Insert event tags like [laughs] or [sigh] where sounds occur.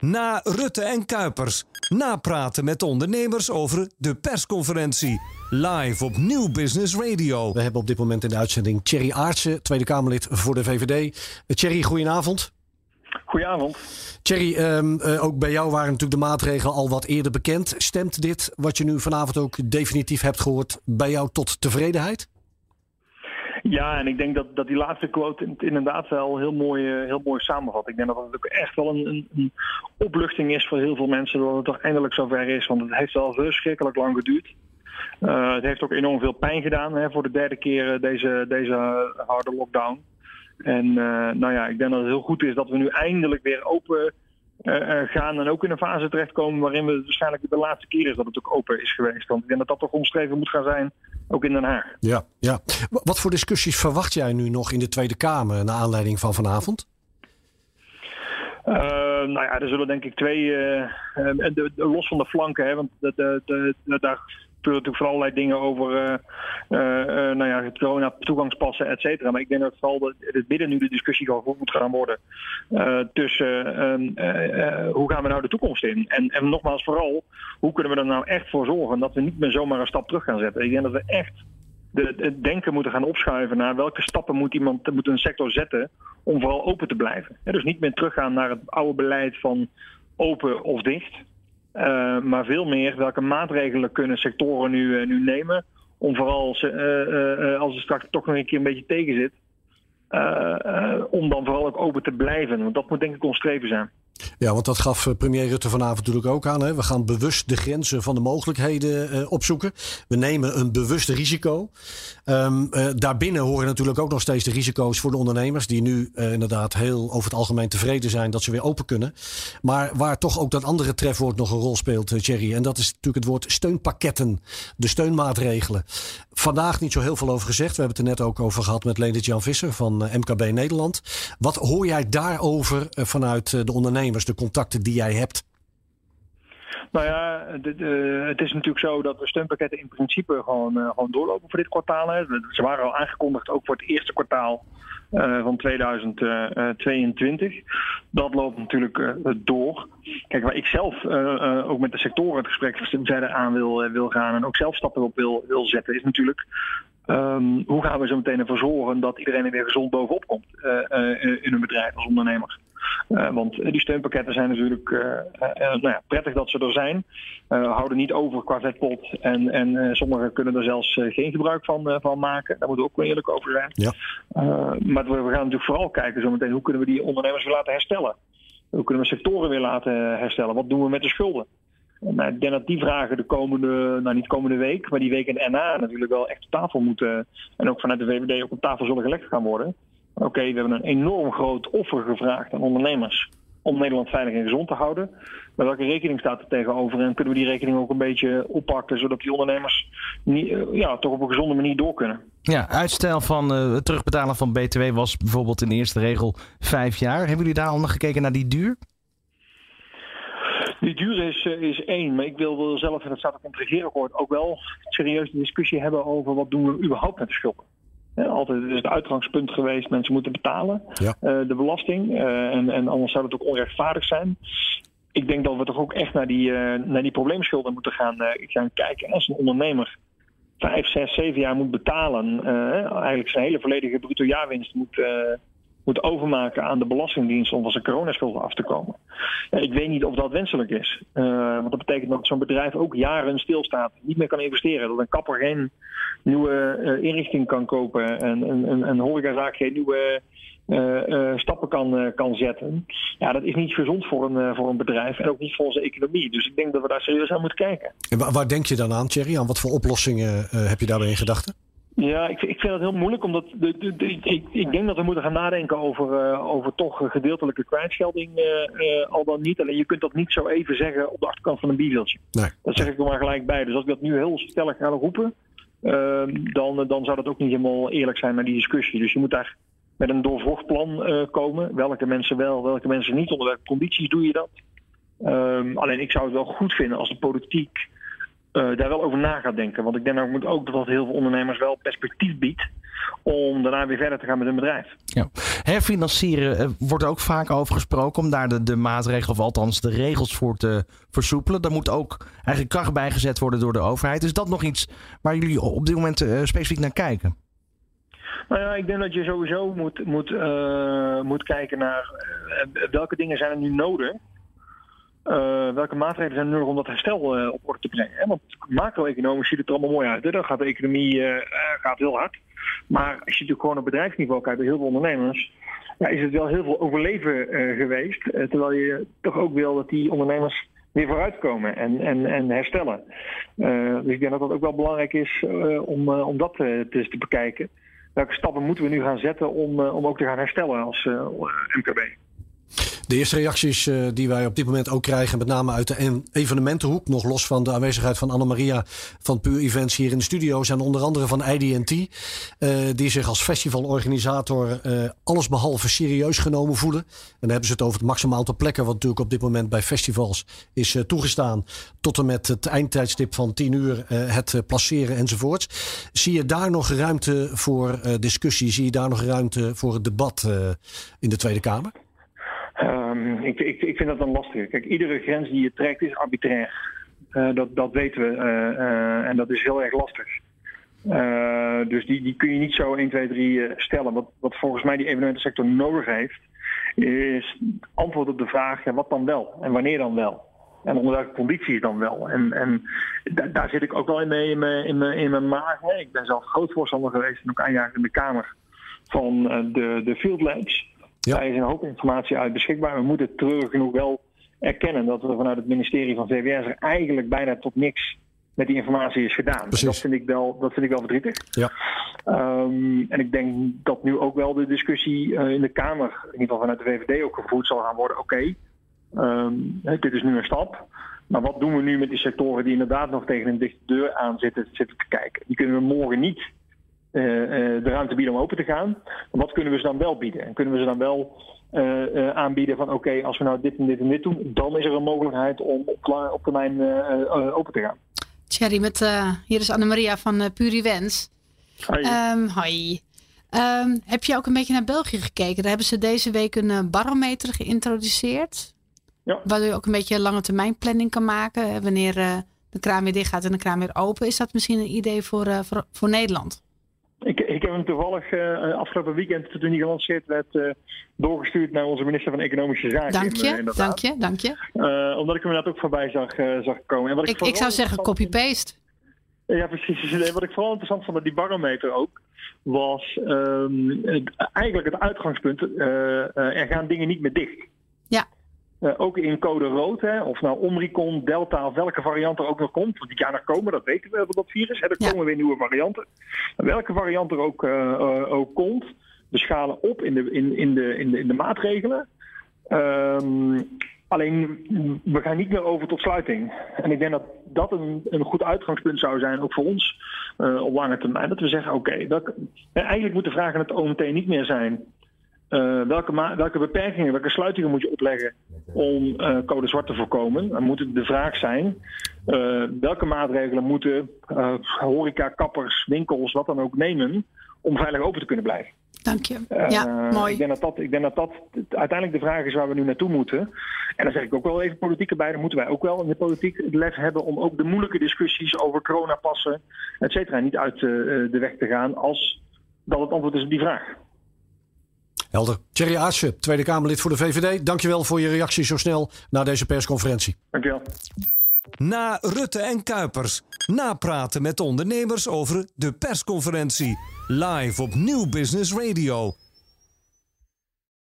Na Rutte en Kuipers. Napraten met ondernemers over de persconferentie. Live op Nieuw Business Radio. We hebben op dit moment in de uitzending Thierry Aartsen, Tweede Kamerlid voor de VVD. Uh, Thierry, goedenavond. Goedenavond. Thierry, um, uh, ook bij jou waren natuurlijk de maatregelen al wat eerder bekend. Stemt dit, wat je nu vanavond ook definitief hebt gehoord, bij jou tot tevredenheid? Ja, en ik denk dat, dat die laatste quote inderdaad wel heel mooi, uh, heel mooi samenvat. Ik denk dat het ook echt wel een, een, een, opluchting is voor heel veel mensen dat het toch eindelijk zover is. Want het heeft wel verschrikkelijk lang geduurd. Uh, het heeft ook enorm veel pijn gedaan hè, voor de derde keer deze, deze harde lockdown. En nou ja, ik denk dat het heel goed is dat we nu eindelijk weer open gaan en ook in een fase terechtkomen waarin we waarschijnlijk de laatste keer is dat het ook open is geweest. Want ik denk dat dat toch omschreven moet gaan zijn, ook in Den Haag. Ja, ja. Wat voor discussies verwacht jij nu nog in de Tweede Kamer naar aanleiding van vanavond? Uh, nou ja, er zullen denk ik twee, uh, de, de, los van de flanken, hè, want de, de, daar natuurlijk voor allerlei dingen over uh, uh, uh, nou ja, het corona-toegangspassen, et cetera. Maar ik denk dat vooral de, het nu de discussie gevoerd moet gaan worden tussen hoe gaan we nou de toekomst in? En, en nogmaals, vooral, hoe kunnen we er nou echt voor zorgen dat we niet meer zomaar een stap terug gaan zetten? Ik denk dat we echt de, het denken moeten gaan opschuiven naar welke stappen moet iemand moet een sector zetten om vooral open te blijven. Ja, dus niet meer teruggaan naar het oude beleid van open of dicht. Uh, maar veel meer welke maatregelen kunnen sectoren nu, uh, nu nemen om vooral uh, als het straks toch nog een keer een beetje tegen zit, om dan vooral ook open te blijven. Want dat moet denk ik ons streven zijn. Ja, want dat gaf premier Rutte vanavond natuurlijk ook aan. Hè? We gaan bewust de grenzen van de mogelijkheden uh, opzoeken. We nemen een bewust risico. Um, uh, daarbinnen horen natuurlijk ook nog steeds de risico's voor de ondernemers. Die nu inderdaad heel over het algemeen tevreden zijn dat ze weer open kunnen. Maar waar toch ook dat andere trefwoord nog een rol speelt, Thierry. En dat is natuurlijk het woord steunpakketten. De steunmaatregelen. Vandaag niet zo heel veel over gezegd. We hebben het er net ook over gehad met Leendert Jan Visser van MKB Nederland. Wat hoor jij daarover vanuit de ondernemers? De contacten die jij hebt? Nou ja, de, het is natuurlijk zo dat de steunpakketten in principe gewoon, uh, gewoon doorlopen voor dit kwartaal. Hè. Ze waren al aangekondigd ook voor het eerste kwartaal uh, van 2022. Dat loopt natuurlijk door. Kijk, waar ik zelf ook met de sectoren het gesprek verder aan wil, wil gaan en ook zelf stappen op wil, wil zetten, is natuurlijk Um, hoe gaan we zo meteen ervoor zorgen dat iedereen er weer gezond bovenop komt in een bedrijf als ondernemer? Uh, want die steunpakketten zijn natuurlijk nou ja, prettig dat ze er zijn. houden niet over qua vetpot. En, en sommigen kunnen er zelfs geen gebruik van, van maken. Daar moeten we ook eerlijk over zijn. Ja. maar we, gaan natuurlijk vooral kijken zo meteen hoe kunnen we die ondernemers weer laten herstellen. Hoe kunnen we sectoren weer laten herstellen? Wat doen we met de schulden? Nou, ik denk dat die vragen de komende, nou niet komende week, maar die week in NA natuurlijk wel echt op tafel moeten. En ook vanuit de VVD ook op tafel zullen gelegd gaan worden. Oké, okay, we hebben een enorm groot offer gevraagd aan ondernemers om Nederland veilig en gezond te houden. Maar welke rekening staat er tegenover? En kunnen we die rekening ook een beetje oppakken, zodat die ondernemers niet, ja, toch op een gezonde manier door kunnen? Ja, uitstel van uh, het terugbetalen van BTW was bijvoorbeeld in de eerste regel vijf jaar. Hebben jullie daar al nog gekeken naar die duur? Die duur is, is één, maar ik wil zelf, en dat staat ook in het regeerakkoord, ook wel serieus de discussie hebben over wat doen we überhaupt met de schulden. Altijd is het uitgangspunt geweest, mensen moeten betalen ja. uh, de belasting. Uh, en, en anders zou het ook onrechtvaardig zijn. Ik denk dat we toch ook echt naar die, uh, naar die probleemschulden moeten gaan, gaan kijken. Als een ondernemer vijf, zes, zeven jaar moet betalen, eigenlijk zijn hele volledige bruto jaarwinst moet moet overmaken aan de Belastingdienst om van zijn coronaschulden af te komen. Ja, ik weet niet of dat wenselijk is. Uh, want dat betekent dat zo'n bedrijf ook jaren stilstaat, niet meer kan investeren. Dat een kapper geen nieuwe uh, inrichting kan kopen en een, een, een horecazaak geen nieuwe uh, stappen kan, kan zetten. Ja, dat is niet gezond voor een, voor een bedrijf en ook niet voor onze economie. Dus ik denk dat we daar serieus aan moeten kijken. En waar, waar denk je dan aan, Thierry? Aan wat voor oplossingen heb je daarbij in gedachten? Ja, ik, ik vind dat heel moeilijk, omdat de, de, de, ik, ik denk dat we moeten gaan nadenken over, uh, over toch gedeeltelijke kwijtschelding uh, uh, al dan niet. Alleen je kunt dat niet zo even zeggen op de achterkant van een bierviltje. Nee. Dat zeg ik er maar gelijk bij. Dus als ik dat nu heel stellig ga roepen, dan, dan zou dat ook niet helemaal eerlijk zijn met die discussie. Dus je moet daar met een doorvrocht plan komen. Welke mensen wel, welke mensen niet, onder welke condities doe je dat. Um, alleen ik zou het wel goed vinden als de politiek uh, daar wel over na gaat denken. Want ik denk ook, ook dat dat heel veel ondernemers wel perspectief biedt. om daarna weer verder te gaan met hun bedrijf. Ja. Herfinancieren uh, wordt ook vaak over gesproken om daar de, de maatregelen, of althans de regels voor te versoepelen. Daar moet ook eigenlijk kracht bijgezet worden door de overheid. Is dat nog iets waar jullie op dit moment uh, specifiek naar kijken? Nou ja, ik denk dat je sowieso moet, moet, moet kijken naar welke dingen zijn er nu nodig. Uh, welke maatregelen zijn er nodig om dat herstel uh, op orde te brengen? Hè? Want macro-economisch ziet het er allemaal mooi uit. Dan gaat de economie uh, gaat heel hard. Maar als je natuurlijk gewoon op bedrijfsniveau kijkt bij heel veel ondernemers, ja, is het wel heel veel overleven geweest. terwijl je toch ook wil dat die ondernemers weer vooruitkomen en, en, en herstellen. dus ik denk dat dat ook wel belangrijk is om, om dat te, te bekijken. Welke stappen moeten we nu gaan zetten om, om ook te gaan herstellen als MKB? De eerste reacties uh, die wij op dit moment ook krijgen, met name uit de evenementenhoek, nog los van de aanwezigheid van Anne-Maria van Puur Events hier in de studio, zijn onder andere van IDT, uh, die zich als festivalorganisator uh, alles behalve serieus genomen voelen. En dan hebben ze het over het maximaal aantal plekken, wat natuurlijk op dit moment bij festivals is toegestaan, tot en met het eindtijdstip van 10 uur, het placeren enzovoorts. Zie je daar nog ruimte voor discussie? Zie je daar nog ruimte voor het debat in de Tweede Kamer? Um, ik, ik, ik, vind dat een lastige. Kijk, iedere grens die je trekt is arbitrair. Uh, dat, dat weten we. Uh, uh, en dat is heel erg lastig. dus die, die kun je niet zo 1, 2, 3 stellen. Wat, wat volgens mij die evenementensector nodig heeft, is antwoord op de vraag: ja, wat dan wel? En wanneer dan wel? En onder welke condities dan wel? En, en daar zit ik ook wel in mee in mijn, in mijn, maag. Ik ben zelf groot voorstander geweest en ook aanjager in de Kamer van de, de Field Labs. Ja. Daar is een hoop informatie uit beschikbaar. We moeten treurig genoeg wel erkennen dat er vanuit het ministerie van VWS er eigenlijk bijna tot niks met die informatie is gedaan. Dat vind ik wel, dat vind ik wel verdrietig. Ja. Um, en ik denk dat nu ook wel de discussie uh, in de Kamer, in ieder geval vanuit de VVD, ook gevoerd zal gaan worden. Oké, okay, um, dit is nu een stap. Maar wat doen we nu met die sectoren die inderdaad nog tegen een dichte deur aan zitten, zitten te kijken? Die kunnen we morgen niet de ruimte bieden om open te gaan. Wat kunnen we ze dan wel bieden? En kunnen we ze dan wel uh, aanbieden van oké, okay, als we nou dit en dit en dit doen, dan is er een mogelijkheid om op, op termijn open te gaan. Thierry, met, hier is Annemaria van Puri Wens. Hoi. Um, hoi. Um, heb je ook een beetje naar België gekeken? Daar hebben ze deze week een barometer geïntroduceerd. Ja. Waardoor je ook een beetje lange termijn planning kan maken. Wanneer de kraan weer dicht gaat en de kraan weer open. Is dat misschien een idee voor, voor, voor Nederland? Ik, heb hem toevallig uh, afgelopen weekend, toen hij gelanceerd werd, uh, doorgestuurd naar onze minister van Economische Zaken. Dank je, in, uh, dank je, dank je. omdat ik hem inderdaad ook voorbij zag, zag komen. En wat ik, ik, ik zou zeggen copy-paste. Ja, precies. [laughs] Wat ik vooral interessant vond met die barometer ook, was um, het, eigenlijk het uitgangspunt, er gaan dingen niet meer dicht. Uh, ook in code rood, hè, of nou Omicron, Delta of welke variant er ook nog komt. Want die gaan er komen, dat weten we van dat virus. Hè, er ja. komen weer nieuwe varianten. Welke variant er ook, uh, uh, ook komt, we schalen op in de, in, in de, in de, in de maatregelen. Um, alleen, we gaan niet meer over tot sluiting. En ik denk dat dat een, een goed uitgangspunt zou zijn, ook voor ons, op lange termijn. Dat we zeggen, oké, okay, eigenlijk moet de vraag aan het OMT niet meer zijn... Uh, welke, welke, beperkingen, welke sluitingen moet je opleggen om uh, code zwart te voorkomen? Dan moet het de vraag zijn, uh, welke maatregelen moeten horeca, kappers, winkels, wat dan ook nemen om veilig open te kunnen blijven? Dank je. Ja, mooi. Ik denk, dat dat, ik denk dat dat uiteindelijk de vraag is waar we nu naartoe moeten. En dan zeg ik ook wel even politiek erbij. Dan moeten wij ook wel in de politiek het lef hebben om ook de moeilijke discussies over coronapassen, et cetera, niet uit de weg te gaan als dat het antwoord is op die vraag. Helder. Thierry Tweede Kamerlid voor de VVD. Dankjewel voor je reactie zo snel na deze persconferentie. Dankjewel. Na Rutte en Kuipers. Napraten met ondernemers over de persconferentie. Live op Nieuw Business Radio.